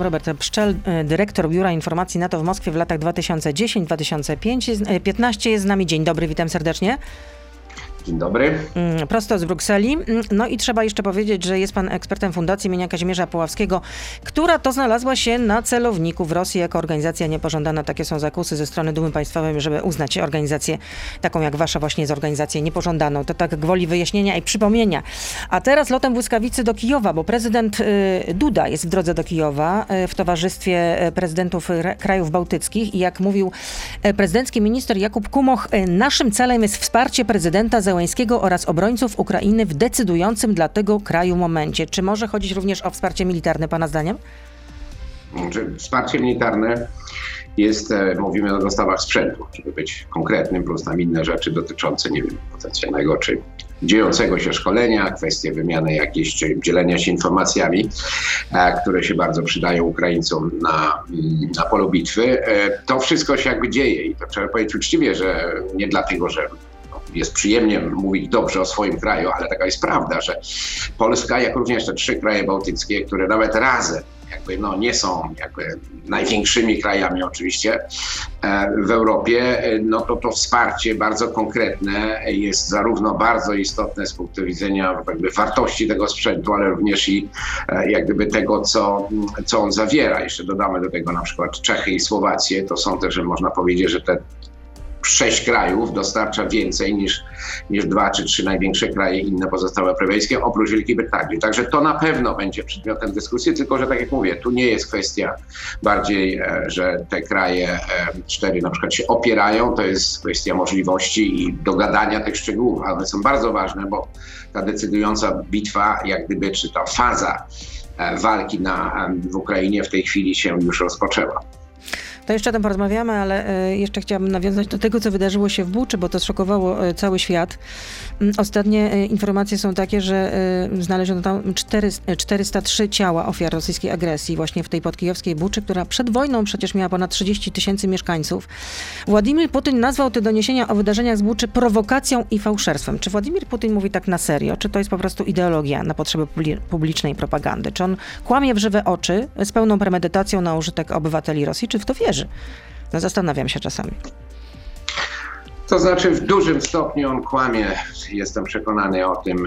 Robert Pszczel, e, dyrektor Biura Informacji NATO w Moskwie w latach 2010-2015 jest z nami. Dzień dobry, witam serdecznie. Dzień dobry. Mm, prosto z Brukseli. Mm, no i trzeba jeszcze powiedzieć, że jest pan ekspertem Fundacji imienia Kazimierza Puławskiego, która to znalazła się na celowniku w Rosji jako organizacja niepożądana. Takie są zakusy ze strony Dumy Państwowej, żeby uznać organizację taką jak wasza właśnie z organizacją niepożądaną. To tak gwoli wyjaśnienia i przypomnienia. A teraz lotem błyskawicy do Kijowa, bo prezydent y, Duda jest w drodze do Kijowa y, w towarzystwie y, prezydentów krajów bałtyckich i jak mówił prezydencki minister Jakub Kumoch, naszym celem jest wsparcie prezydenta Zełańskiego oraz obrońców Ukrainy w decydującym dla tego kraju momencie. Czy może chodzić również o wsparcie militarne, Pana zdaniem? Znaczy, wsparcie militarne jest, e, mówimy o dostawach sprzętu, żeby być konkretnym, plus tam inne rzeczy dotyczące, nie wiem, potencjalnego czy dziejącego się szkolenia, kwestie wymiany jakiejś, czy dzielenia się informacjami, e, które się bardzo przydają Ukraińcom na, mm, na polu bitwy. E, to wszystko się jakby dzieje i to trzeba powiedzieć uczciwie, że nie dlatego, że jest przyjemnie mówić dobrze o swoim kraju, ale taka jest prawda, że Polska, jak również te trzy kraje bałtyckie, które nawet razem jakby no, nie są jakby największymi krajami oczywiście e, w Europie, e, no to to wsparcie bardzo konkretne jest zarówno bardzo istotne z punktu widzenia jakby wartości tego sprzętu, ale również i e, jak gdyby tego, co, co on zawiera. Jeszcze dodamy do tego na przykład Czechy i Słowację, to są też, można powiedzieć, że te sześć krajów dostarcza więcej niż, niż dwa czy trzy największe kraje inne pozostałe europejskie, oprócz Wielkiej Brytanii. Także to na pewno będzie przedmiotem dyskusji, tylko że tak jak mówię, tu nie jest kwestia bardziej, e, że te kraje e, cztery na przykład się opierają, to jest kwestia możliwości i dogadania tych szczegółów, ale są bardzo ważne, bo ta decydująca bitwa, jak gdyby, czy ta faza e, walki na, w Ukrainie w tej chwili się już rozpoczęła. To jeszcze o tym porozmawiamy, ale e, jeszcze chciałabym nawiązać do tego, co wydarzyło się w Buczy, bo to szokowało e, cały świat. Mm, ostatnie e, informacje są takie, że znaleziono tam 403 ciała ofiar rosyjskiej agresji właśnie w tej podkijowskiej Buczy, która przed wojną przecież miała ponad 30 tysięcy mieszkańców. Władimir Putin nazwał te doniesienia o wydarzeniach z Buczy prowokacją i fałszerstwem. Czy Władimir Putin mówi tak na serio? Czy to jest po prostu ideologia na potrzeby publicznej propagandy? Czy on kłamie w żywe oczy z pełną premedytacją na użytek obywateli Rosji? Czy w to wierzy? No zastanawiam się czasami. To znaczy w dużym stopniu on kłamie, jestem przekonany o tym,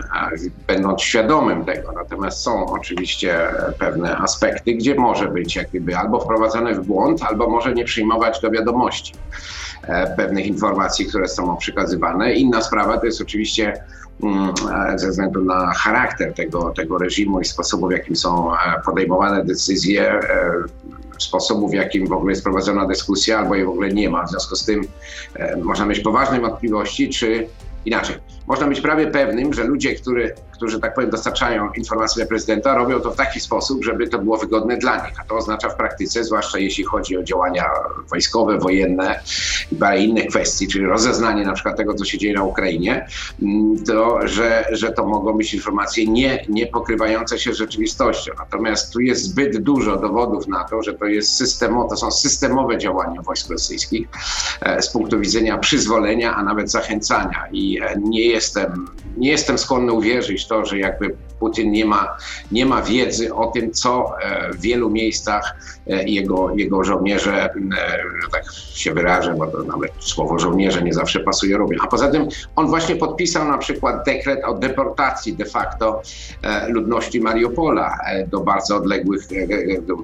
będąc świadomym tego. Natomiast są oczywiście pewne aspekty, gdzie może być jak gdyby albo wprowadzony w błąd, albo może nie przyjmować do wiadomości e, pewnych informacji, które są przekazywane. Inna sprawa to jest oczywiście mm, e, ze względu na charakter tego, tego reżimu i sposobu, w jakim są e, podejmowane decyzje, sposobu, w jakim w ogóle jest prowadzona dyskusja, albo jej w ogóle nie ma. W związku z tym e, można mieć poważne wątpliwości, czy inaczej. Można być prawie pewnym, że ludzie, który, którzy tak powiem dostarczają informacji dla prezydenta, robią to w taki sposób, żeby to było wygodne dla nich. A to oznacza w praktyce, zwłaszcza jeśli chodzi o działania wojskowe, wojenne i parę innych kwestii, czyli rozeznanie na przykład tego, co się dzieje na Ukrainie, mm, to, że, że to mogą być informacje nie, nie pokrywające się z rzeczywistością. Natomiast tu jest zbyt dużo dowodów na to, że to jest systemowe, to są systemowe działania wojsk rosyjskich e, z punktu widzenia przyzwolenia, a nawet zachęcania. I e, nie jestem, nie jestem skłonny uwierzyć to, że jakby Putin nie ma, nie ma wiedzy o tym, co e, w wielu miejscach e, jego, jego żołnierze, e, że tak się wyrażę, bo to nawet słowo żołnierze nie zawsze pasuje, robią. A poza tym on właśnie podpisał na przykład dekret o deportacji de facto ludności Mariupola do bardzo odległych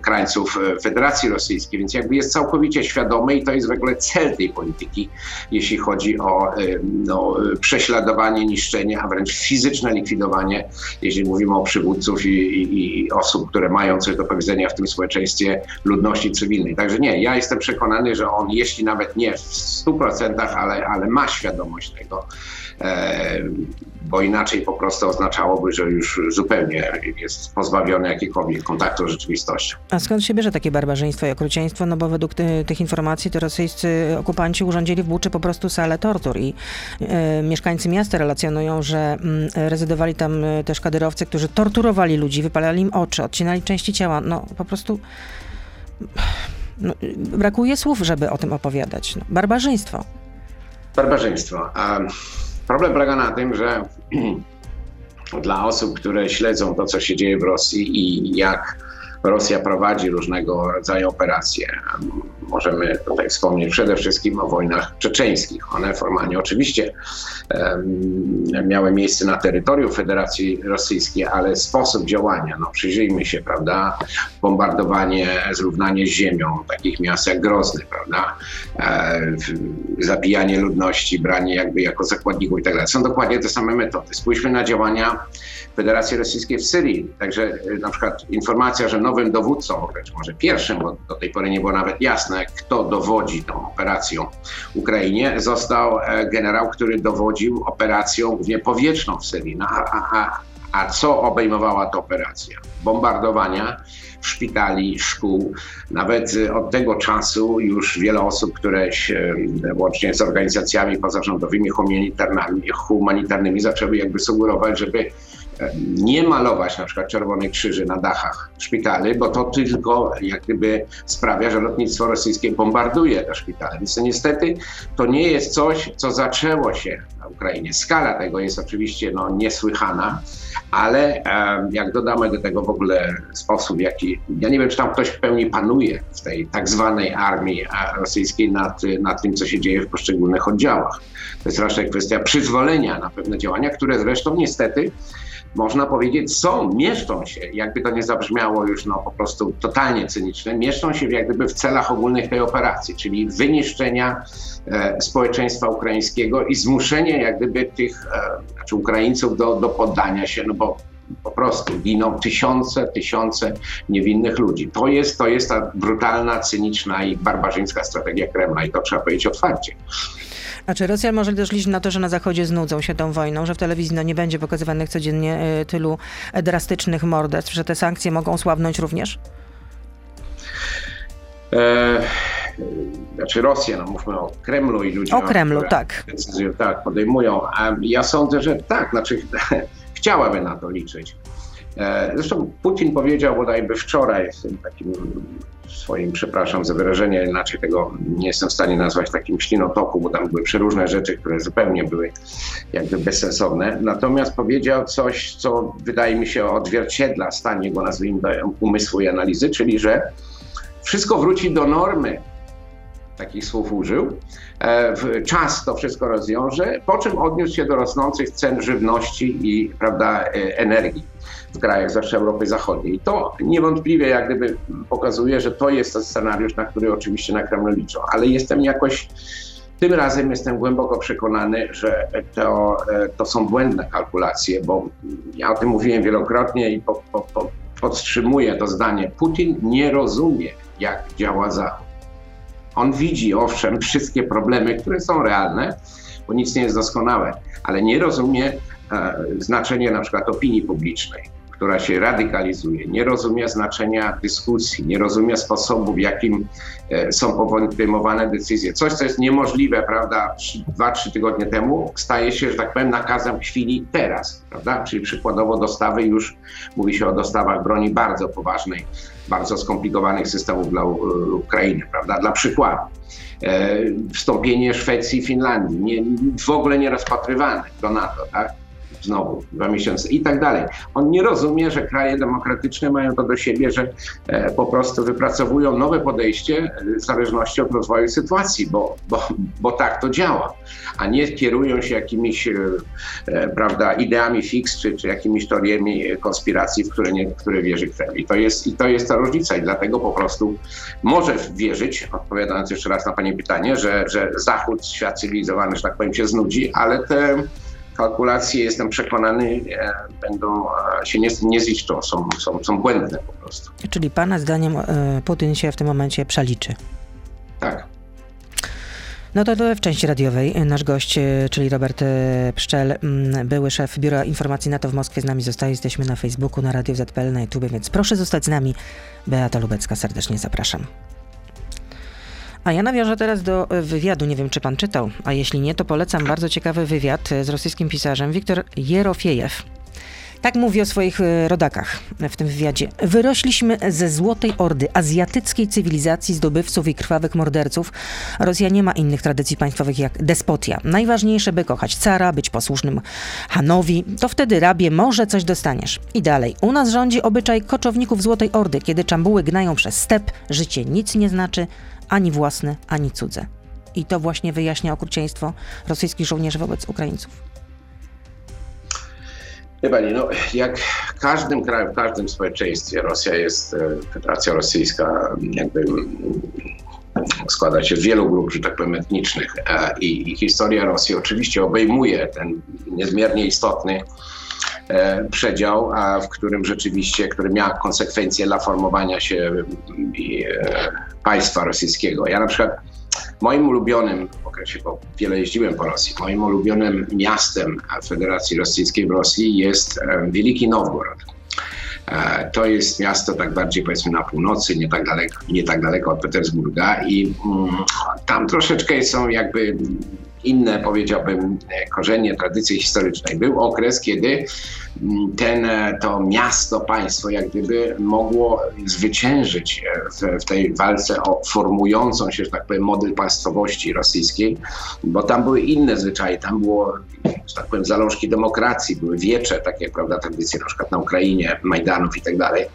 krańców Federacji Rosyjskiej, więc jakby jest całkowicie świadomy i to jest w ogóle cel tej polityki, jeśli chodzi o no, prześladowanie, niszczenie, a wręcz fizyczne likwidowanie, jeśli mówimy o przywódców i, i, i, osób, które mają coś do powiedzenia w tym społeczeństwie ludności cywilnej. Także nie, ja jestem przekonany, że on, jeśli nawet nie w 100%, ale, ale ma świadomość tego, e, bo inaczej po prostu oznaczałoby, że już zupełnie jest pozbawiony jakikolwiek kontaktu z rzeczywistością. A skąd się bierze takie barbarzyństwo i okrucieństwo? No bo według ty, tych informacji to rosyjscy okupanci urządzili w Buczy po prostu salę tortur i e, mieszkańcy miasta relacjonują, że mm, rezydowali tam e, też kadyrowcy, którzy torturowali ludzi, wypalali im oczy, odcinali części ciała. No po prostu no, brakuje słów, żeby o tym opowiadać. No, barbarzyństwo. Barbarzyństwo. A problem polega na tym, że dla osób, które śledzą to, co się dzieje w Rosji i jak Rosja prowadzi różnego rodzaju operacje. Możemy tutaj wspomnieć przede wszystkim o wojnach czeczeńskich. One formalnie oczywiście miały miejsce na terytorium Federacji Rosyjskiej, ale sposób działania, no przyjrzyjmy się, prawda, bombardowanie, zrównanie z ziemią takich miast jak Grozny, prawda, e, zabijanie ludności, branie jakby jako zakładników i tak dalej. Są dokładnie te same metody. Spójrzmy na działania Federacji Rosyjskiej w Syrii. Także e, na przykład informacja, że nowym dowódcą, czy może pierwszym, bo do tej pory nie było nawet jasne, kto dowodzi tą operacją Ukrainie, został e, generał, który dowodził operacją głównie powietrzną w Syrii. No, a, a, a co obejmowała ta operacja? Bombardowania szpitali, szkół. Nawet od tego czasu już wiele osób, które się, łącznie z organizacjami pozarządowymi, humanitarnymi, humanitarnymi zaczęły jakby sugerować, żeby nie malować na przykład czerwonych krzyży na dachach szpitali, bo to tylko jak gdyby sprawia, że lotnictwo rosyjskie bombarduje te szpitale. Więc to niestety to nie jest coś, co zaczęło się na Ukrainie. Skala tego jest oczywiście no, niesłychana, ale jak dodamy do tego w ogóle sposób, w jaki, ja nie wiem, czy tam ktoś w pełni panuje w tej tak zwanej armii rosyjskiej nad, nad tym, co się dzieje w poszczególnych oddziałach. To jest raczej kwestia przyzwolenia na pewne działania, które zresztą niestety można powiedzieć, są, mieszczą się, jakby to nie zabrzmiało już no, po prostu totalnie cyniczne, mieszczą się jak gdyby w celach ogólnych tej operacji, czyli wyniszczenia e, społeczeństwa ukraińskiego i zmuszenie jak gdyby tych e, znaczy Ukraińców do, do poddania się, no bo po prostu giną tysiące, tysiące niewinnych ludzi. To jest, to jest ta brutalna, cyniczna i barbarzyńska strategia Kremla i to trzeba powiedzieć otwarcie. A czy Rosja może też liczyć na to, że na Zachodzie znudzą się tą wojną, że w telewizji no, nie będzie pokazywanych codziennie e, tylu drastycznych morderstw, że te sankcje mogą słabnąć również? E, znaczy Rosja, no mówmy o Kremlu i ludziach. O Kremlu, tak. Decyzje tak podejmują. A ja sądzę, że tak, znaczy chciałaby na to liczyć. E, zresztą Putin powiedział bodajby wczoraj w takim swoim, przepraszam za wyrażenie, inaczej tego nie jestem w stanie nazwać takim ślinotoku, bo tam były przeróżne rzeczy, które zupełnie były jakby bezsensowne. Natomiast powiedział coś, co wydaje mi się odzwierciedla stan jego, nazwijmy umysłu i analizy, czyli że wszystko wróci do normy, takich słów użył, e, czas to wszystko rozwiąże, po czym odniósł się do rosnących cen żywności i prawda, e, energii w krajach zwłaszcza Europy Zachodniej. To niewątpliwie jak gdyby pokazuje, że to jest ten scenariusz, na który oczywiście na Kremlu liczą. Ale jestem jakoś tym razem jestem głęboko przekonany, że to, e, to są błędne kalkulacje, bo ja o tym mówiłem wielokrotnie i po, po, po, podtrzymuję to zdanie. Putin nie rozumie, jak działa Zachód. On widzi, owszem, wszystkie problemy, które są realne, bo nic nie jest doskonałe, ale nie rozumie e, znaczenia na przykład opinii publicznej która się radykalizuje, nie rozumie znaczenia dyskusji, nie rozumie sposobu, w jakim e, są podejmowane decyzje. Coś, co jest niemożliwe, prawda, dwa, trzy tygodnie temu, staje się, że tak powiem, nakazem chwili teraz, prawda? Czyli przykładowo dostawy już, mówi się o dostawach broni bardzo poważnej, bardzo skomplikowanych systemów dla Ukrainy, prawda? Dla przykładu. E, wstąpienie Szwecji i Finlandii, nie, w ogóle nie rozpatrywane do NATO, tak? Znowu dwa miesiące i tak dalej. On nie rozumie, że kraje demokratyczne mają to do siebie, że e, po prostu wypracowują nowe podejście w zależności od rozwoju sytuacji, bo, bo, bo tak to działa, a nie kierują się jakimiś e, e prawda, ideami fix czy, czy jakimiś teoriami konspiracji, w które, nie, w które wierzy Kreml. I to, jest, I to jest ta różnica i dlatego po prostu może wierzyć, odpowiadając jeszcze raz na Pani pytanie, że, że Zachód, świat cywilizowany, że tak powiem, się znudzi, ale te kalkulacje, jestem przekonany, e, będą e, się nie, nie ziszczą, są, są, są błędne po prostu. Czyli Pana zdaniem e, Putin się w tym momencie przeliczy? Tak. No to w części radiowej nasz gość, czyli Robert Pszczel, były szef Biura Informacji NATO w Moskwie z nami zostaje. Jesteśmy na Facebooku, na Radio ZPL, na YouTube, więc proszę zostać z nami. Beata Lubecka, serdecznie zapraszam. A ja nawiążę teraz do e, wywiadu, nie wiem czy pan czytał, a jeśli nie, to polecam bardzo ciekawy wywiad e, z rosyjskim pisarzem Wiktor Jerofiejew. Tak mówi o swoich e, rodakach w tym wywiadzie. Wyrośliśmy ze złotej ordy azjatyckiej cywilizacji zdobywców i krwawych morderców. Rosja nie ma innych tradycji państwowych jak despotia. Najważniejsze, by kochać cara, być posłusznym Hanowi. To wtedy, rabie, może coś dostaniesz. I dalej. U nas rządzi obyczaj koczowników złotej ordy. Kiedy czambuły gnają przez step, życie nic nie znaczy, ani własne, ani cudze. I to właśnie wyjaśnia okrucieństwo rosyjskich żołnierzy wobec Ukraińców. Wie pani, no, jak w każdym kraju, w każdym społeczeństwie, Rosja jest, e, Federacja Rosyjska jakby składa się z wielu grup, że tak powiem, etnicznych e, i, i historia Rosji oczywiście obejmuje ten niezmiernie istotny przedział, a w którym rzeczywiście, który miał konsekwencje dla formowania się mm, państwa rosyjskiego. Ja na przykład Moim ulubionym w okresie, bo wiele jeździłem po Rosji, moim ulubionym miastem Federacji Rosyjskiej w Rosji jest e, Wielki Nowgorod. E, to jest miasto tak bardziej powiedzmy na północy, nie tak daleko, nie tak daleko od Petersburga i mm, tam troszeczkę są jakby inne, powiedziałbym, korzenie tradycji historycznej. Był okres, kiedy ten, e, to miasto, państwo jak gdyby mogło zwyciężyć e, w, w, tej walce o formującą się, że tak powiem, model państwowości rosyjskiej, bo tam były inne zwyczaje, tam było, że tak powiem, zalążki demokracji, były wiecze, takie, prawda, tradycje na przykład na Ukrainie, Majdanów i tak dalej,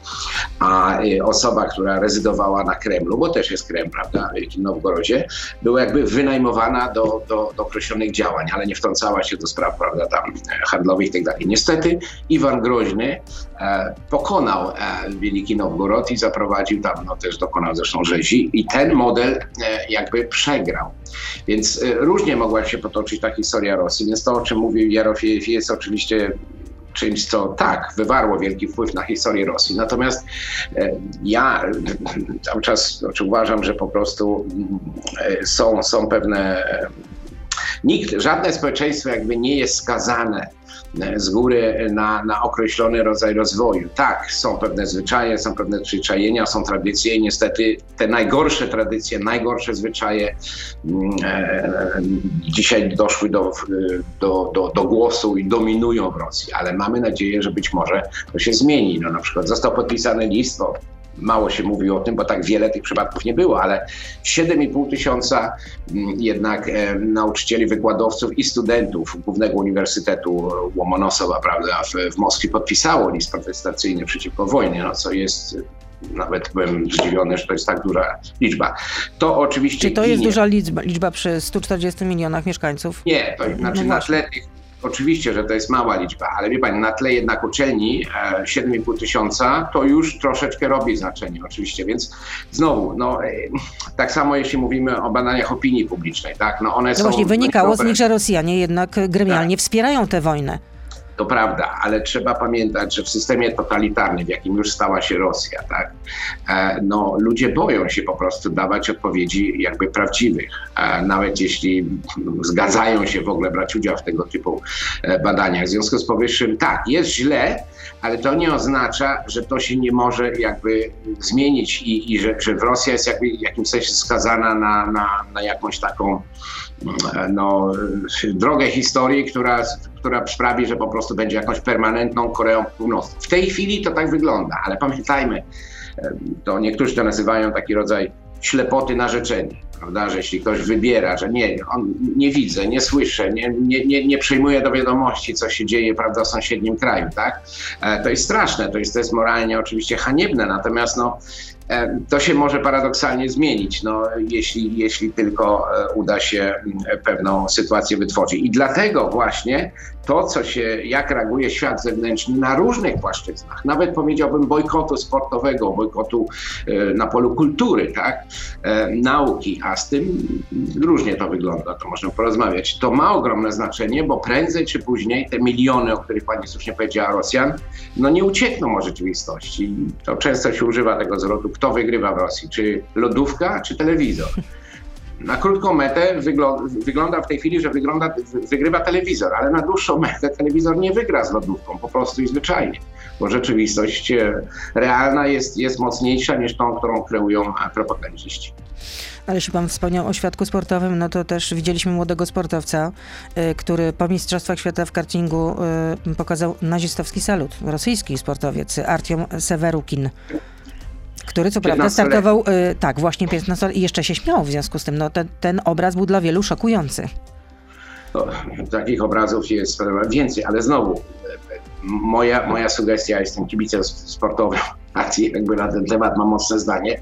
a e, osoba, która rezydowała na Kremlu, bo też jest Kreml, prawda, w Wielkim Nowgorodzie, była jakby wynajmowana do, do, do określonych działań, ale nie wtrącała się do spraw prawda, tam, handlowych i tak dalej. Niestety Iwan Groźny e, pokonał e, Wielki Nowgorod i zaprowadził tam, no też dokonał zresztą rzezi i ten model e, jakby przegrał. Więc różnie mogła się potoczyć ta historia Rosji, więc to, o czym mówił Jarofiejew jest oczywiście czymś, co tak, wywarło wielki wpływ na historię Rosji. Natomiast ja cały czas znaczy uważam, że po prostu e, są, są pewne Nikt, żadne społeczeństwo jakby nie jest skazane e, z góry na, na określony rodzaj rozwoju. Tak, są pewne zwyczaje, są pewne przyczajenia, są tradycje i niestety te najgorsze tradycje, najgorsze zwyczaje mm, e, dzisiaj doszły do, do, do, do głosu i dominują w Rosji, ale mamy nadzieję, że być może to się zmieni. No, na przykład został podpisany list mało się mówi o tym, bo tak wiele tych przypadków nie było, ale 7,5 tysiąca mm, jednak e, nauczycieli, wykładowców i studentów Głównego Uniwersytetu Łomonosowa prawda, w, w Moskwie podpisało list protestacyjny przeciwko wojnie, no, co jest nawet byłem zdziwiony, że to jest tak duża liczba. To oczywiście. Czy to jest duża liczba, liczba przy 140 milionach mieszkańców? Nie, to znaczy no na tle tych Oczywiście, że to jest mała liczba, ale wie Pani, na tle jednak uczelni 7,5 e, tysiąca to już troszeczkę robi znaczenie oczywiście, więc znowu, no, e, tak samo jeśli mówimy o badaniach opinii publicznej, tak, no one no są... właśnie, wynikało z nich, że Rosjanie jednak gremialnie tak. wspierają tę wojnę. To prawda, ale trzeba pamiętać, że w systemie totalitarnym, w jakim już stała się Rosja, tak, no, ludzie boją się po prostu dawać odpowiedzi jakby prawdziwych. E, nawet jeśli zgadzają się w ogóle brać udział w tego typu e, badaniach. W związku z powyższym, tak, jest źle, ale to nie oznacza, że to się nie może jakby zmienić i, i że, że Rosja jest jakby w jakimś sensie skazana na, na, na jakąś taką no, drogę historii, która, która sprawi, że po prostu będzie jakąś permanentną Koreą Północną. W tej chwili to tak wygląda, ale pamiętajmy, to niektórzy to nazywają taki rodzaj ślepoty narzeczenia, prawda, że jeśli ktoś wybiera, że nie, on nie widzę, nie słyszę, nie, nie, nie, nie przyjmuje do wiadomości, co się dzieje, prawda, w sąsiednim kraju, tak, e, to jest straszne, to jest, to jest moralnie oczywiście haniebne, natomiast no, to się może paradoksalnie zmienić, no, jeśli, jeśli tylko e, uda się mm, pewną sytuację wytworzyć. I dlatego właśnie to, co się, jak reaguje świat zewnętrzny na różnych płaszczyznach, nawet powiedziałbym bojkotu sportowego, bojkotu e, na polu kultury, tak, nauki, a z tym różnie to wygląda, to można porozmawiać. To ma ogromne znaczenie, bo prędzej czy później te miliony, o których pani słusznie powiedziała, Rosjan, no nie uciekną od rzeczywistości. To często się używa tego zwrotu kto wygrywa w Rosji, czy lodówka, czy telewizor. Na krótką metę wygląda w tej chwili, że wygląda, wygrywa telewizor, ale na dłuższą metę telewizor nie wygra z lodówką, po prostu i zwyczajnie, bo rzeczywistość e, realna jest, jest mocniejsza niż tą, którą kreują prepotenczyści. Ale jeśli pan wspomniał o świadku sportowym, no to też widzieliśmy młodego sportowca, y, który po Mistrzostwach Świata w kartingu pokazał nazistowski salut. Rosyjski sportowiec Artiom Sewerukin który co prawda startował, y, tak, właśnie 15 i jeszcze się śmiał w związku z tym. No, ten, ten obraz był dla wielu szokujący. No, takich obrazów jest więcej, ale znowu, moja, moja sugestia, jestem kibicem sportowym, akcji jakby na ten temat mam mocne zdanie.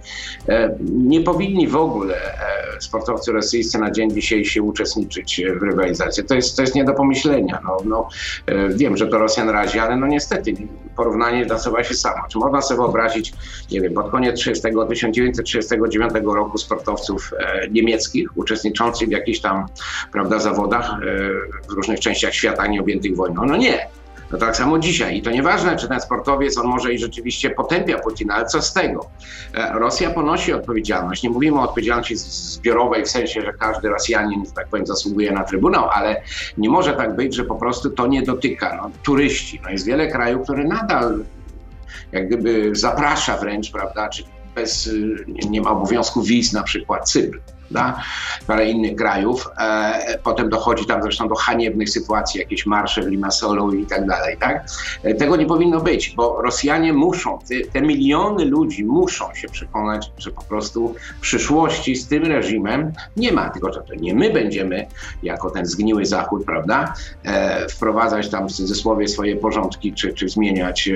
E, nie powinni w ogóle e, sportowcy rosyjscy na dzień dzisiejszy uczestniczyć w rywalizacji. To jest, to jest nie do pomyślenia. No, no, e, wiem, że to Rosjan razi, ale no niestety porównanie nasuwa się samo. Czy można sobie wyobrazić, nie wiem, pod koniec 30, 1939 roku sportowców niemieckich uczestniczących w jakichś tam prawda, zawodach w różnych częściach świata nieobjętych wojną? No nie. No tak samo dzisiaj. I to nieważne, czy ten sportowiec, on może i rzeczywiście potępia Putina, ale co z tego? E, Rosja ponosi odpowiedzialność. Nie mówimy o odpowiedzialności zbiorowej w sensie, że każdy Rosjanin, tak powiem, zasługuje na trybunał, ale nie może tak być, że po prostu to nie dotyka. No, turyści. No, jest wiele krajów, które nadal jak gdyby zaprasza wręcz, prawda, czy bez, nie, nie ma obowiązku wiz, na przykład Cypr prawda? parę innych krajów. E, potem dochodzi tam zresztą do haniebnych sytuacji, jakieś marsze w Limassolu i tak dalej. Tak? E, tego nie powinno być, bo Rosjanie muszą, te, miliony ludzi muszą się przekonać, że po prostu przyszłości z tym reżimem nie ma, tylko że to nie my będziemy, jako ten zgniły Zachód, prawda, e, wprowadzać tam w cudzysłowie swoje porządki, czy, czy zmieniać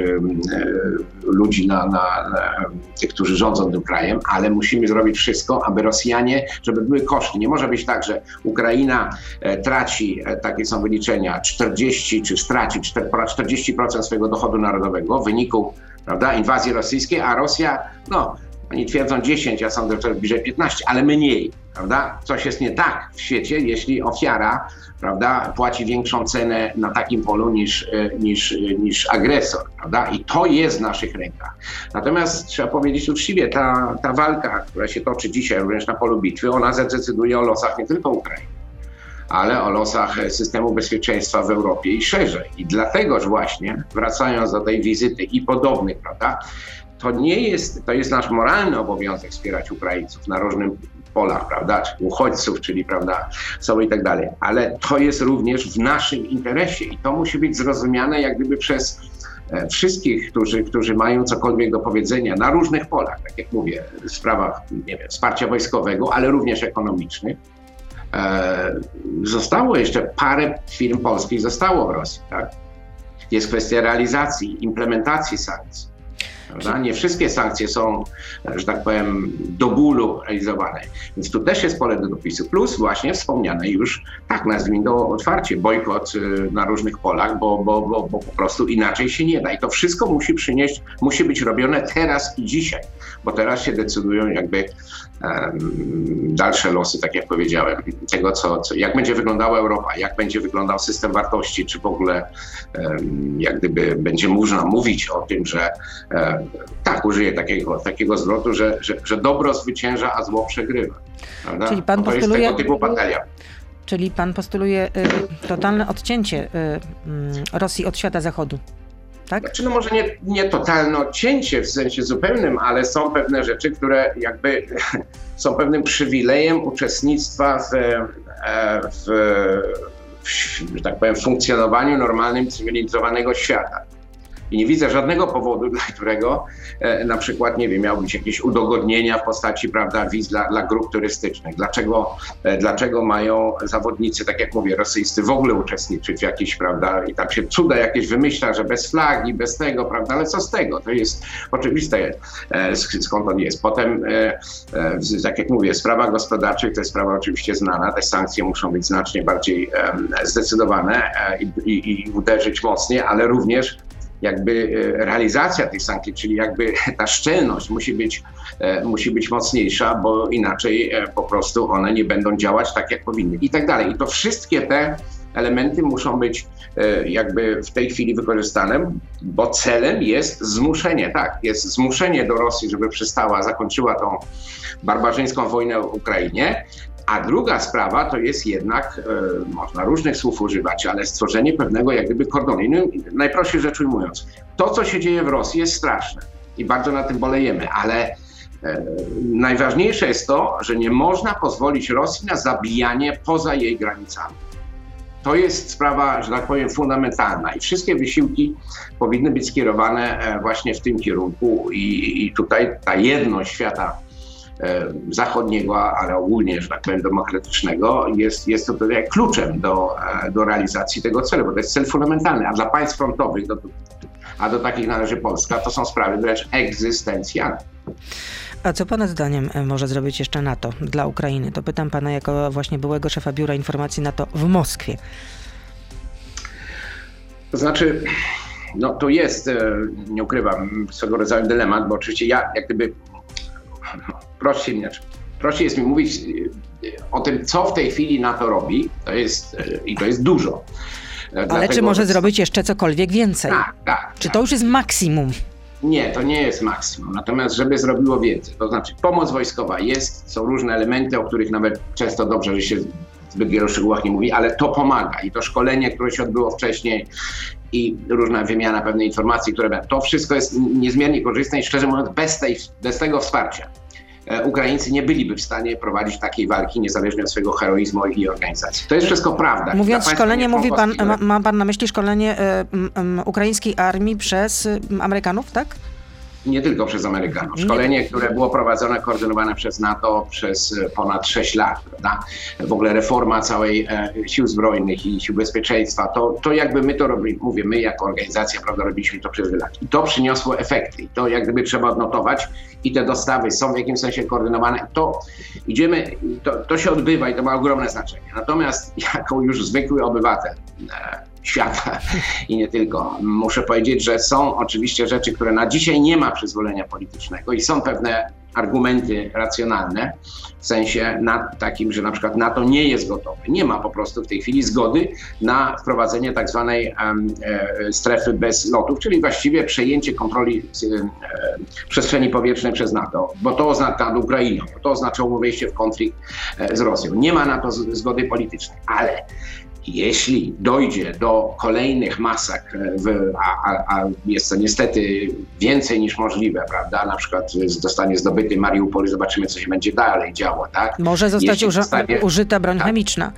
ludzi na, na, na tych, którzy rządzą tym krajem, ale musimy zrobić wszystko, aby Rosjanie żeby były koszty. Nie może być tak, że Ukraina e, traci, e, takie są wyliczenia, 40 czy straci 40% swojego dochodu narodowego w wyniku prawda, inwazji rosyjskiej, a Rosja, no, oni twierdzą 10, ja sądzę, że bliżej 15, ale mniej, prawda? Coś jest nie tak w świecie, jeśli ofiara, prawda, płaci większą cenę na takim polu niż, e, niż, e, niż agresor, prawda? I to jest w naszych rękach. Natomiast trzeba powiedzieć uczciwie, ta, ta walka, która się toczy dzisiaj również na polu bitwy, ona zadecyduje o losach nie tylko Ukrainy, ale o losach systemu bezpieczeństwa w Europie i szerzej. I dlategoż właśnie, wracając do tej wizyty i podobnych, prawda, to nie jest, to jest nasz moralny obowiązek wspierać Ukraińców na różnym polach, prawda, czy uchodźców, czyli prawda, są i tak dalej, ale to jest również w naszym interesie i to musi być zrozumiane jak gdyby przez e, wszystkich, którzy, którzy mają cokolwiek do powiedzenia na różnych polach, tak jak mówię, w sprawach nie wiem, wsparcia wojskowego, ale również ekonomicznych. E, zostało jeszcze parę firm polskich zostało w Rosji, tak? Jest kwestia realizacji, implementacji sankcji. Prawda? Nie wszystkie sankcje są, że tak powiem, do bólu realizowane. Więc tu też jest pole do dopisu. Plus właśnie wspomniane już, tak nazwijmy to otwarcie, bojkot y, na różnych polach, bo, bo, bo, bo po prostu inaczej się nie da. I to wszystko musi przynieść, musi być robione teraz i dzisiaj, bo teraz się decydują jakby dalsze losy, tak jak powiedziałem, tego, co, co, jak będzie wyglądała Europa, jak będzie wyglądał system wartości, czy w ogóle jak gdyby będzie można mówić o tym, że tak, użyję takiego, takiego zwrotu, że, że, że dobro zwycięża, a zło przegrywa. Prawda? Czyli pan postuluje... To jest tego typu batalia. Czyli pan postuluje y, totalne odcięcie y, y, Rosji od świata zachodu tak? Znaczy, no może nie, nie totalne odcięcie w sensie zupełnym, ale są pewne rzeczy, które jakby są pewnym przywilejem uczestnictwa w, e, w, w, że tak powiem, funkcjonowaniu normalnym cywilizowanego świata. I nie widzę żadnego powodu, dla którego e, na przykład, nie wiem, miał być jakieś udogodnienia w postaci, prawda, wiz dla, dla grup turystycznych. Dlaczego, e, dlaczego mają zawodnicy, tak jak mówię, rosyjscy w ogóle uczestniczyć w jakiejś, prawda, i tam się cuda jakieś wymyśla, że bez flagi, bez tego, prawda, ale co z tego? To jest oczywiste, e, skąd on jest. Potem, tak jak mówię, sprawa gospodarczych to jest sprawa oczywiście znana, te sankcje muszą być znacznie bardziej zdecydowane i, i, i uderzyć mocniej, ale również jakby e, realizacja tych sankcji, czyli jakby ta szczelność musi być, e, musi być mocniejsza, bo inaczej e, po prostu one nie będą działać tak, jak powinny i tak dalej. I to wszystkie te elementy muszą być jakby w tej chwili wykorzystane, bo celem jest zmuszenie, tak, jest zmuszenie do Rosji, żeby przestała, zakończyła tą barbarzyńską wojnę w Ukrainie, a druga sprawa to jest jednak, e, można różnych słów używać, ale stworzenie pewnego jak gdyby kordonu. Najprościej rzecz ujmując, to co się dzieje w Rosji jest straszne i bardzo na tym bolejemy, ale e, najważniejsze jest to, że nie można pozwolić Rosji na zabijanie poza jej granicami. To jest sprawa, że tak powiem, fundamentalna i wszystkie wysiłki powinny być skierowane e, właśnie w tym kierunku i, i tutaj ta jedność świata zachodniego, ale ogólnie, że tak powiem, demokratycznego, jest, jest to tutaj kluczem do, e, do realizacji tego celu, bo to jest cel fundamentalny, a dla państw frontowych, do, a do takich należy Polska, to są sprawy wręcz egzystencjalne. A co Pana zdaniem e, może zrobić jeszcze NATO dla Ukrainy? To pytam Pana jako właśnie byłego szefa Biura Informacji NATO w Moskwie. To znaczy, no to jest, nie ukrywam, swego rodzaju dylemat, bo oczywiście ja jak gdyby prościej, znaczy, prościej jest mi mówić y, o tym, co w tej chwili NATO robi, to jest, y, i to jest dużo. Ale Dlatego, czy może zrobić jeszcze cokolwiek więcej? Tak, tak. Czy to już jest maksimum? Nie, to nie jest maksimum. Natomiast, żeby zrobiło więcej, to znaczy pomoc wojskowa jest, są różne elementy, o których nawet często dobrze, że się zbyt wielu szczegółach nie mówi, ale to pomaga. I to szkolenie, które się odbyło wcześniej, i różna wymiana pewnej informacji, które to wszystko jest niezmiernie korzystne i szczerze mówiąc, bez, tej, bez tego wsparcia E, Ukraińcy nie byliby w stanie prowadzić takiej walki niezależnie od swojego heroizmu i organizacji. To jest wszystko prawda. Mówiąc szkolenie, mówi pan, ma, ma, pan na myśli szkolenie y, y, ukraińskiej armii przez y, Amerykanów, tak? Nie tylko przez Amerykanów. Szkolenie, które było prowadzone, koordynowane przez NATO przez e, ponad 6 lat, prawda? W ogóle reforma całej e, sił zbrojnych i sił bezpieczeństwa, to, to jakby my to robimy, mówię, my jako organizacja, prawda, robiliśmy to przez wiele lat. I to przyniosło efekty. I to jak gdyby trzeba odnotować i te dostawy są w jakimś sensie koordynowane. To idziemy, to, to się odbywa i to ma ogromne znaczenie. Natomiast jako już zwykły obywatel, e, świata i nie tylko. Muszę powiedzieć, że są oczywiście rzeczy, które na dzisiaj nie ma przyzwolenia politycznego i są pewne argumenty racjonalne, w sensie takim, że na przykład NATO nie jest gotowy. Nie ma po prostu w tej chwili zgody na wprowadzenie tak zwanej e, strefy bez lotów, czyli właściwie przejęcie kontroli e, przestrzeni powietrznej przez NATO, bo to oznacza nad Ukrainą, bo to oznaczało wejście w konflikt e, z Rosją. Nie ma na to zgody politycznej, ale jeśli dojdzie do kolejnych masakr, w, a, a, a, jest to niestety więcej niż możliwe, prawda? Na przykład zostanie zdobyty Mariupol i zobaczymy, co się będzie dalej działo, tak? Może zostać zostanie, użyta broń tak, chemiczna.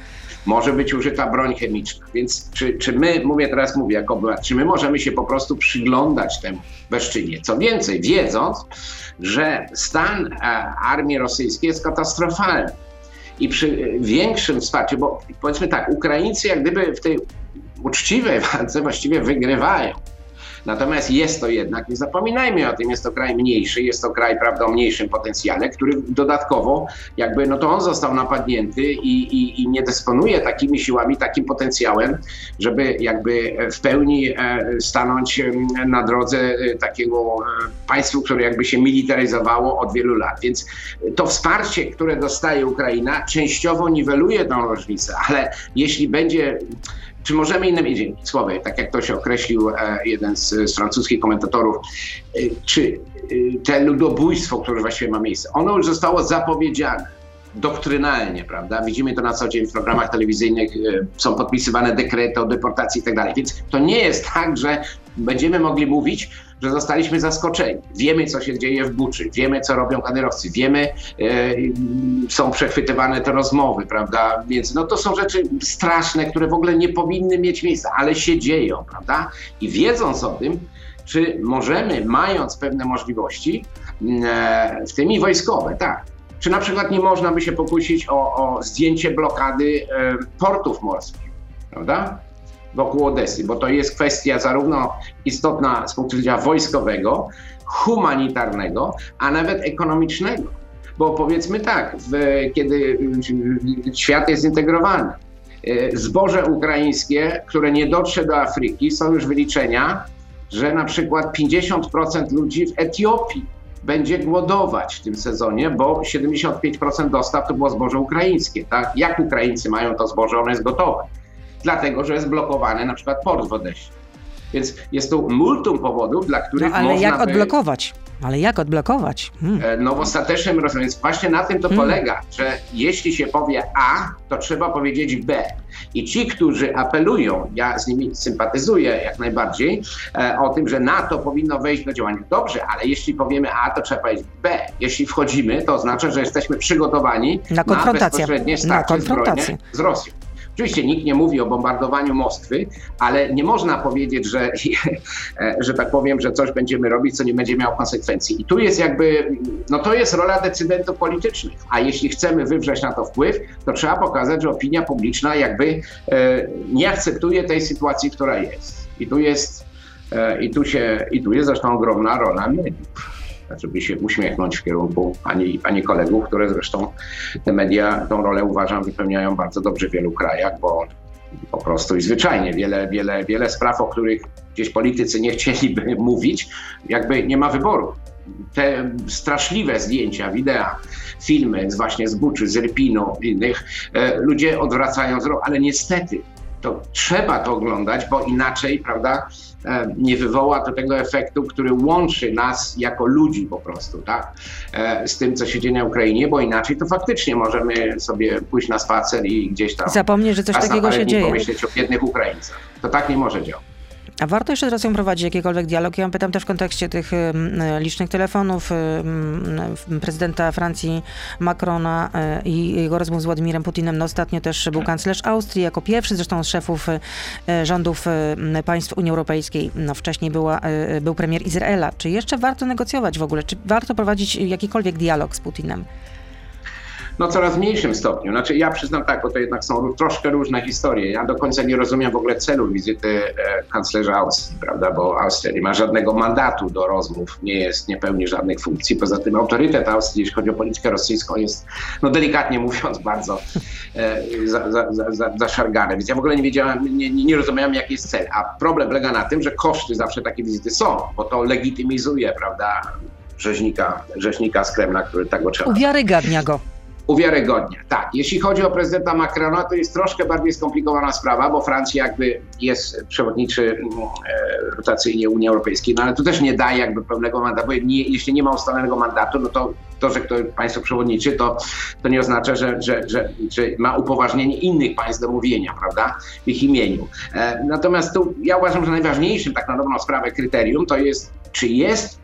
Może być użyta broń chemiczna. Więc czy, czy my, mówię teraz, mówię jako obywatel, czy my możemy się po prostu przyglądać temu bezczynnie? Co więcej, wiedząc, że stan e, armii rosyjskiej jest katastrofalny i przy większym wsparciu, bo powiedzmy tak, Ukraińcy jak gdyby w tej uczciwej walce właściwie wygrywają. Natomiast jest to jednak, nie zapominajmy o tym, jest to kraj mniejszy, jest to kraj, prawda, o mniejszym potencjale, który dodatkowo jakby, no to on został napadnięty i, i, i nie dysponuje takimi siłami, takim potencjałem, żeby jakby w pełni e, stanąć na drodze e, takiego e, państwu, które jakby się militaryzowało od wielu lat. Więc to wsparcie, które dostaje Ukraina, częściowo niweluje tą różnicę, ale jeśli będzie czy możemy innymi słowy, tak jak to się określił e, jeden z, francuskich komentatorów, e, czy e, te ludobójstwo, które właściwie ma miejsce, ono już zostało zapowiedziane doktrynalnie, prawda? Widzimy to na co dzień w programach telewizyjnych, są podpisywane dekrety o deportacji i tak dalej. Więc to nie jest tak, że będziemy mogli mówić, że zostaliśmy zaskoczeni. Wiemy, co się dzieje w Buczy, wiemy, co robią kadyrowcy, wiemy, e, są przechwytywane te rozmowy, prawda? Więc no to są rzeczy straszne, które w ogóle nie powinny mieć miejsca, ale się dzieją, prawda? I wiedząc o tym, czy możemy, mając pewne możliwości, e, w tym i wojskowe, tak, czy na przykład nie można by się pokusić o, o zdjęcie blokady e, portów morskich, prawda? Wokół Odesy, bo to jest kwestia zarówno istotna z punktu widzenia wojskowego, humanitarnego, a nawet ekonomicznego. Bo powiedzmy tak, w, kiedy świat jest zintegrowany, e, zboże ukraińskie, które nie dotrze do Afryki, są już wyliczenia, że na przykład 50% ludzi w Etiopii będzie głodować w tym sezonie, bo 75% dostaw to było zboże ukraińskie. Tak? Jak Ukraińcy mają to zboże, ono jest gotowe. Dlatego że jest blokowany na przykład port w Odessie. Więc jest tu multum powodów, dla których no, ale można jak odblokować? Ale jak odblokować? Hmm. E, no w ostatecznym rozwiązaniu. Więc właśnie na tym to hmm. polega, że jeśli się powie A, to trzeba powiedzieć B. I ci, którzy apelują, ja z nimi sympatyzuję jak najbardziej, e, o tym, że NATO powinno wejść do działania. Dobrze, ale jeśli powiemy A, to trzeba powiedzieć B. Jeśli wchodzimy, to oznacza, że jesteśmy przygotowani na, konfrontację. na bezpośrednie starcie zbrojne z Rosją. Oczywiście nikt nie mówi o bombardowaniu Moskwy, ale nie można powiedzieć, że, że tak powiem, że coś będziemy robić, co nie będzie miało konsekwencji. I tu jest jakby, no to jest rola decydentów politycznych. A jeśli chcemy wywrzeć na to wpływ, to trzeba pokazać, że opinia publiczna jakby e, nie akceptuje tej sytuacji, która jest. I tu jest, e, i tu się, i tu jest zresztą ogromna rola mediów żeby się uśmiechnąć w kierunku pani, pani kolegów, które zresztą te media tą rolę uważam wypełniają bardzo dobrze w wielu krajach, bo po prostu i zwyczajnie wiele, wiele, wiele spraw, o których gdzieś politycy nie chcieliby mówić, jakby nie ma wyboru. Te straszliwe zdjęcia, wideo, filmy właśnie z Buczy, z Rypinu, innych, e, ludzie odwracają wzrok, ale niestety to trzeba to oglądać, bo inaczej, prawda, e, nie wywoła to tego efektu, który łączy nas jako ludzi po prostu, tak, e, z tym, co się dzieje na Ukrainie, bo inaczej to faktycznie możemy sobie pójść na spacer i gdzieś tam... Zapomnieć, że coś takiego się dzieje. pomyśleć o biednych Ukraińcach. To tak nie może działać. A warto jeszcze z Rosją prowadzić jakikolwiek dialog? Ja pytam też w kontekście tych licznych telefonów prezydenta Francji Macrona e, i jego rozmów z Władimirem Putinem. No ostatnio też był kanclerz Austrii, jako pierwszy zresztą z szefów e, rządów państw Unii Europejskiej. No wcześniej była, e, był premier Izraela. Czy jeszcze warto negocjować w ogóle? Czy warto prowadzić jakikolwiek dialog z Putinem? No coraz mniejszym stopniu. Znaczy ja przyznam tak, bo to jednak są troszkę różne historie. Ja do końca nie rozumiem w ogóle celu wizyty e, kanclerza Austrii, prawda, bo Austria nie ma żadnego mandatu do rozmów, nie jest, nie pełni żadnych funkcji. Poza tym autorytet Austrii, jeśli chodzi o politykę rosyjską, jest, no delikatnie mówiąc, bardzo e, za, za, za, zaszargany. Więc ja w ogóle nie wiedziałem, nie, nie rozumiałem, jaki jest cel. A problem polega na tym, że koszty zawsze takie wizyty są, bo to legitymizuje, prawda, rzeźnika, rzeźnika z Kremla, który tak go trzeba. Uwiarygadnia go uwiarygodnia. Tak, jeśli chodzi o prezydenta Macrona, to jest troszkę bardziej skomplikowana sprawa, bo Francja jakby jest przewodniczy mm, e, rotacyjnie Unii Europejskiej, no ale to też nie daje jakby pełnego mandatu, nie, jeśli nie ma ustalonego mandatu, no to to, że ktoś państwo przewodniczy, to, to nie oznacza, że, że, że, że ma upoważnienie innych państw do mówienia, prawda, w ich imieniu. E, natomiast tu ja uważam, że najważniejszym tak na dobrą sprawę kryterium to jest, czy jest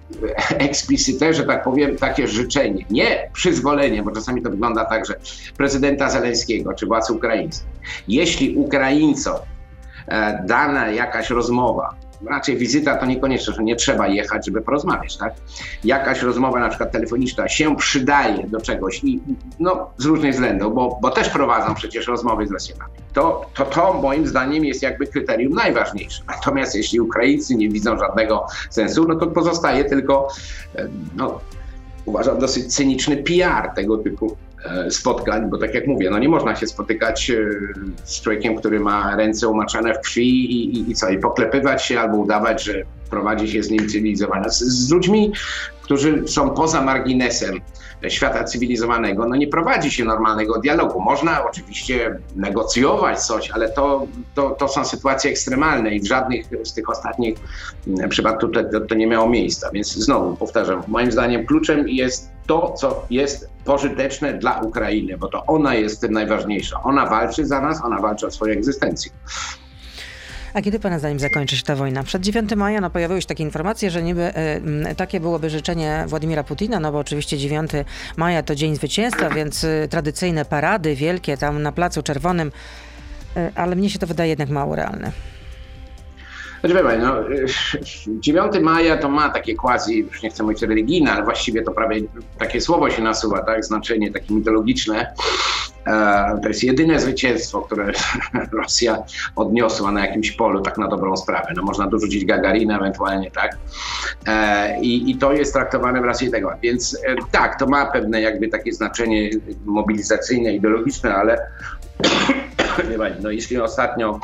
eksplicite, że tak powiem, takie życzenie, nie przyzwolenie, bo czasami to wygląda tak, że prezydenta Zeleńskiego czy władz ukraińskich, jeśli Ukraińcom e, dana jakaś rozmowa raczej wizyta to niekoniecznie, że nie trzeba jechać, żeby porozmawiać, tak? Jakaś rozmowa na przykład telefoniczna się przydaje do czegoś i no z różnych względów, bo, bo też prowadzą przecież rozmowy z Rosjanami. To, to, to moim zdaniem jest jakby kryterium najważniejsze. Natomiast jeśli Ukraińcy nie widzą żadnego sensu, no to pozostaje tylko, e, no, uważam, dosyć cyniczny PR tego typu spotkań, bo tak jak mówię, no nie można się spotykać e, z człowiekiem, który ma ręce umaczane w krwi i, i, i co, i poklepywać się albo udawać, że prowadzi się z nim cywilizowanie. Z, z ludźmi, którzy są poza marginesem świata cywilizowanego, no nie prowadzi się normalnego dialogu. Można oczywiście negocjować coś, ale to, to, to są sytuacje ekstremalne i w żadnych z tych ostatnich przypadków to, to, to nie miało miejsca. Więc znowu powtarzam, moim zdaniem kluczem jest to, co jest pożyteczne dla Ukrainy, bo to ona jest tym najważniejsza. Ona walczy za nas, ona walczy o swoją egzystencję. A kiedy Pana zdaniem zakończy się ta wojna? Przed 9 maja no, pojawiły się takie informacje, że niby y, takie byłoby życzenie Władimira Putina, no bo oczywiście 9 maja to Dzień Zwycięstwa, więc y, tradycyjne parady wielkie tam na Placu Czerwonym, y, ale mnie się to wydaje jednak mało realne. Znaczy, wie no, 9 maja to ma takie quasi, już nie chcę mówić religijne, ale właściwie to prawie takie słowo się nasuwa, tak, znaczenie takie mitologiczne. E, to jest jedyne zwycięstwo, które Rosja odniosła na jakimś polu, tak na dobrą sprawę. No, można dorzucić Gagarina ewentualnie, tak? E, I, I to jest traktowane w racji tego. Więc e, tak, to ma pewne jakby takie znaczenie mobilizacyjne, ideologiczne, ale no, jeśli ostatnio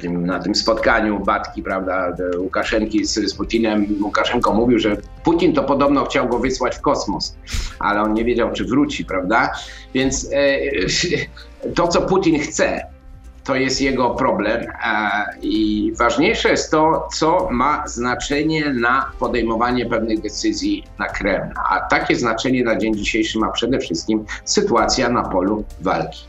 tym, na tym spotkaniu Batki, prawda, Łukaszenki z, z Putinem, Łukaszenko mówił, że Putin to podobno chciał go wysłać w kosmos, ale on nie wiedział, czy wróci, prawda? Więc e, to, co Putin chce, to jest jego problem i ważniejsze jest to, co ma znaczenie na podejmowanie pewnych decyzji na Kremlu. A takie znaczenie na dzień dzisiejszy ma przede wszystkim sytuacja na polu walki.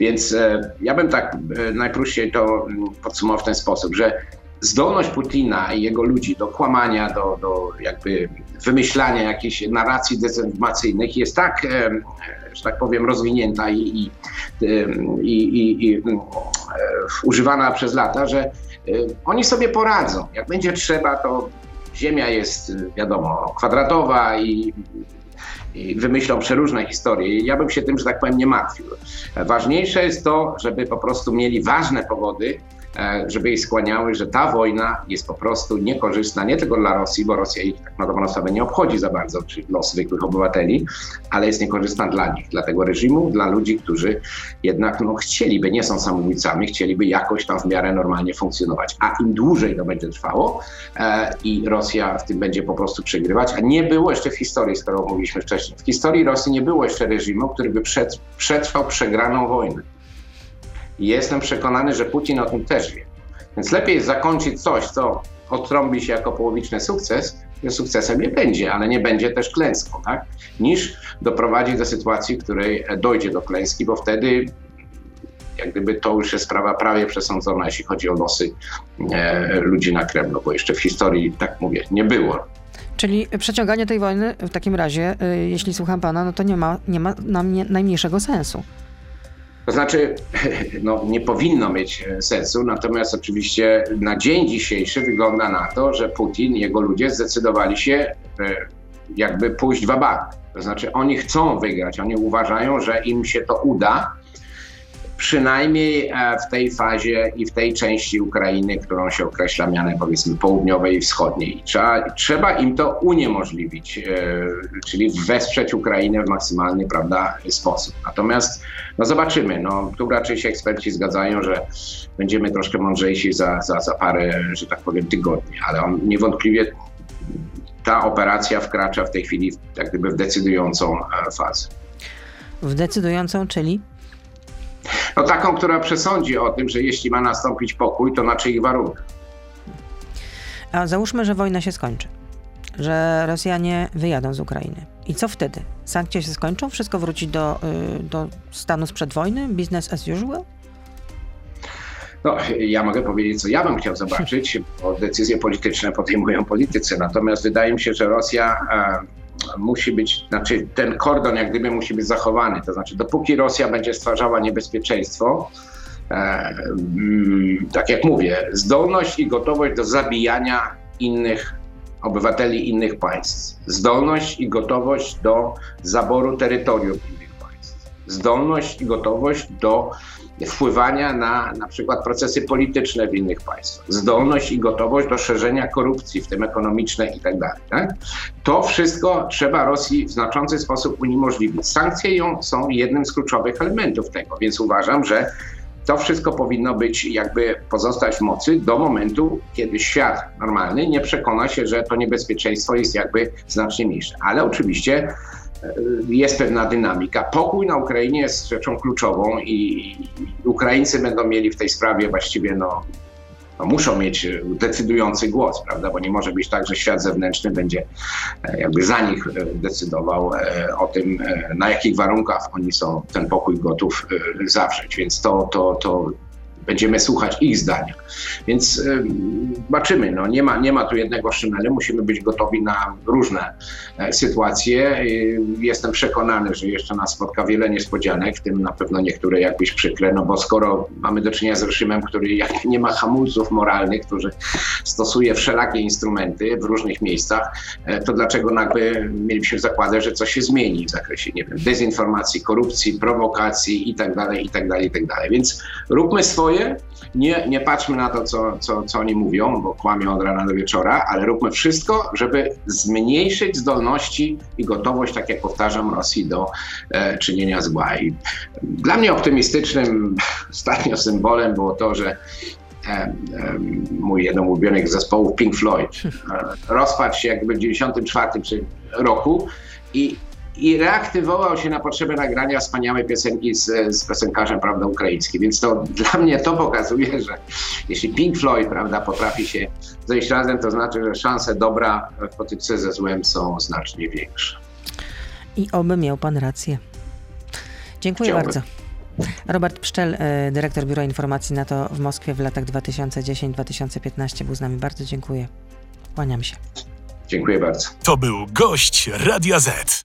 Więc e, ja bym tak e, najprościej to mm, podsumował w ten sposób, że zdolność Putina i jego ludzi do kłamania, do, do jakby wymyślania jakichś narracji dezinformacyjnych jest tak, e, że tak powiem, rozwinięta i, i, i, i mm, używana przez lata, że oni sobie poradzą. Jak będzie trzeba, to Ziemia jest, wiadomo, kwadratowa i i wymyślą przeróżne historie. Ja bym się tym, że tak powiem, nie martwił. Ważniejsze jest to, żeby po prostu mieli ważne powody, żeby jej skłaniały, że ta wojna jest po prostu niekorzystna nie tylko dla Rosji, bo Rosja ich tak na dobrą nie obchodzi za bardzo, czyli los zwykłych obywateli, ale jest niekorzystna dla nich, dla tego reżimu, dla ludzi, którzy jednak no, chcieliby, nie są samobójcami, chcieliby jakoś tam w miarę normalnie funkcjonować. A im dłużej to będzie trwało e, i Rosja w tym będzie po prostu przegrywać, a nie było jeszcze w historii, z którą mówiliśmy wcześniej, w historii Rosji nie było jeszcze reżimu, który by przetrwał przegraną wojnę. I jestem przekonany, że Putin o tym też wie. Więc lepiej jest zakończyć coś, co odtrąbi się jako połowiczny sukces, że sukcesem nie będzie, ale nie będzie też klęską, tak? niż doprowadzić do sytuacji, w której dojdzie do klęski, bo wtedy jak gdyby to już jest sprawa prawie przesądzona, jeśli chodzi o losy e, ludzi na Kremlu, bo jeszcze w historii, tak mówię, nie było. Czyli przeciąganie tej wojny w takim razie, y, jeśli słucham pana, no to nie ma, nie ma na mnie najmniejszego sensu. To znaczy, no, nie powinno mieć e, sensu, natomiast oczywiście na dzień dzisiejszy wygląda na to, że Putin i jego ludzie zdecydowali się e, jakby pójść w bank. To znaczy, oni chcą wygrać, oni uważają, że im się to uda, przynajmniej e, w tej fazie i w tej części Ukrainy, którą się określa mianem powiedzmy południowej i wschodniej. Trzeba, trzeba im to uniemożliwić, e, czyli wesprzeć Ukrainę w maksymalny prawda, sposób. Natomiast no zobaczymy, no, tu raczej się eksperci zgadzają, że będziemy troszkę mądrzejsi za, za, za parę, że tak powiem, tygodni, ale on niewątpliwie ta operacja wkracza w tej chwili jak gdyby w decydującą e, fazę. W decydującą, czyli? No taką, która przesądzi o tym, że jeśli ma nastąpić pokój, to na czyich warunkach. A załóżmy, że wojna się skończy, że Rosjanie wyjadą z Ukrainy. I co wtedy? Sankcje się skończą? Wszystko wróci do, y, do stanu sprzed wojny? Business as usual? No, ja mogę powiedzieć, co ja bym chciał zobaczyć, bo decyzje polityczne podejmują politycy. Natomiast wydaje mi się, że Rosja musi być, znaczy ten kordon jak gdyby musi być zachowany. To znaczy, dopóki Rosja będzie stwarzała niebezpieczeństwo, e, mm, tak jak mówię, zdolność i gotowość do zabijania innych obywateli innych państw, zdolność i gotowość do zaboru terytorium innych państw, zdolność i gotowość do wpływania na na przykład procesy polityczne w innych państwach, zdolność i gotowość do szerzenia korupcji, w tym ekonomicznej i tak dalej. Tak? To wszystko trzeba Rosji w znaczący sposób uniemożliwić. Sankcje ją są jednym z kluczowych elementów tego, więc uważam, że to wszystko powinno być jakby pozostać w mocy do momentu, kiedy świat normalny nie przekona się, że to niebezpieczeństwo jest jakby znacznie mniejsze. Ale oczywiście jest pewna dynamika. Pokój na Ukrainie jest rzeczą kluczową i Ukraińcy będą mieli w tej sprawie właściwie no, no, muszą mieć decydujący głos, prawda? Bo nie może być tak, że świat zewnętrzny będzie e, jakby za nich e, decydował e, o tym, na jakich warunkach oni są ten pokój gotów zawrzeć. Więc to, to, to będziemy słuchać ich zdania. Więc y, zobaczymy, no, nie, ma, nie ma tu jednego szynelu, musimy być gotowi na różne e, sytuacje. Y, jestem przekonany, że jeszcze nas spotka wiele niespodzianek, w tym na pewno niektóre jakbyś przykre, no bo skoro mamy do czynienia z reżimem, który jak nie ma hamulców moralnych, który stosuje wszelakie instrumenty w różnych miejscach, e, to dlaczego nagle mielibyśmy zakładać, że coś się zmieni w zakresie, nie wiem, dezinformacji, korupcji, prowokacji itd., itd., itd. Więc róbmy swoje, swoje. Nie, nie patrzmy na to, co, co, co oni mówią, bo kłamią od rana do wieczora, ale róbmy wszystko, żeby zmniejszyć zdolności i gotowość, tak jak powtarzam, Rosji do e, czynienia zła. I dla mnie optymistycznym ostatnio symbolem było to, że e, e, mój jeden ulubionych zespołów Pink Floyd e, rozpadł się jakby w 1994 roku i i reaktywował się na potrzebę nagrania wspaniałej piosenki z, z piosenkarzem, prawda, ukraińskim. Więc to dla mnie to pokazuje, że jeśli Pink Floyd, prawda, potrafi się zejść razem, to znaczy, że szanse dobra w potyczce ze złem są znacznie większe. I oby miał pan rację. Dziękuję Chciałbym. bardzo. Robert Pszczel, e, dyrektor Biura Informacji NATO w Moskwie w latach 2010-2015 był z nami. Bardzo dziękuję. Kłaniam się. Dziękuję bardzo. To był gość Radia Z.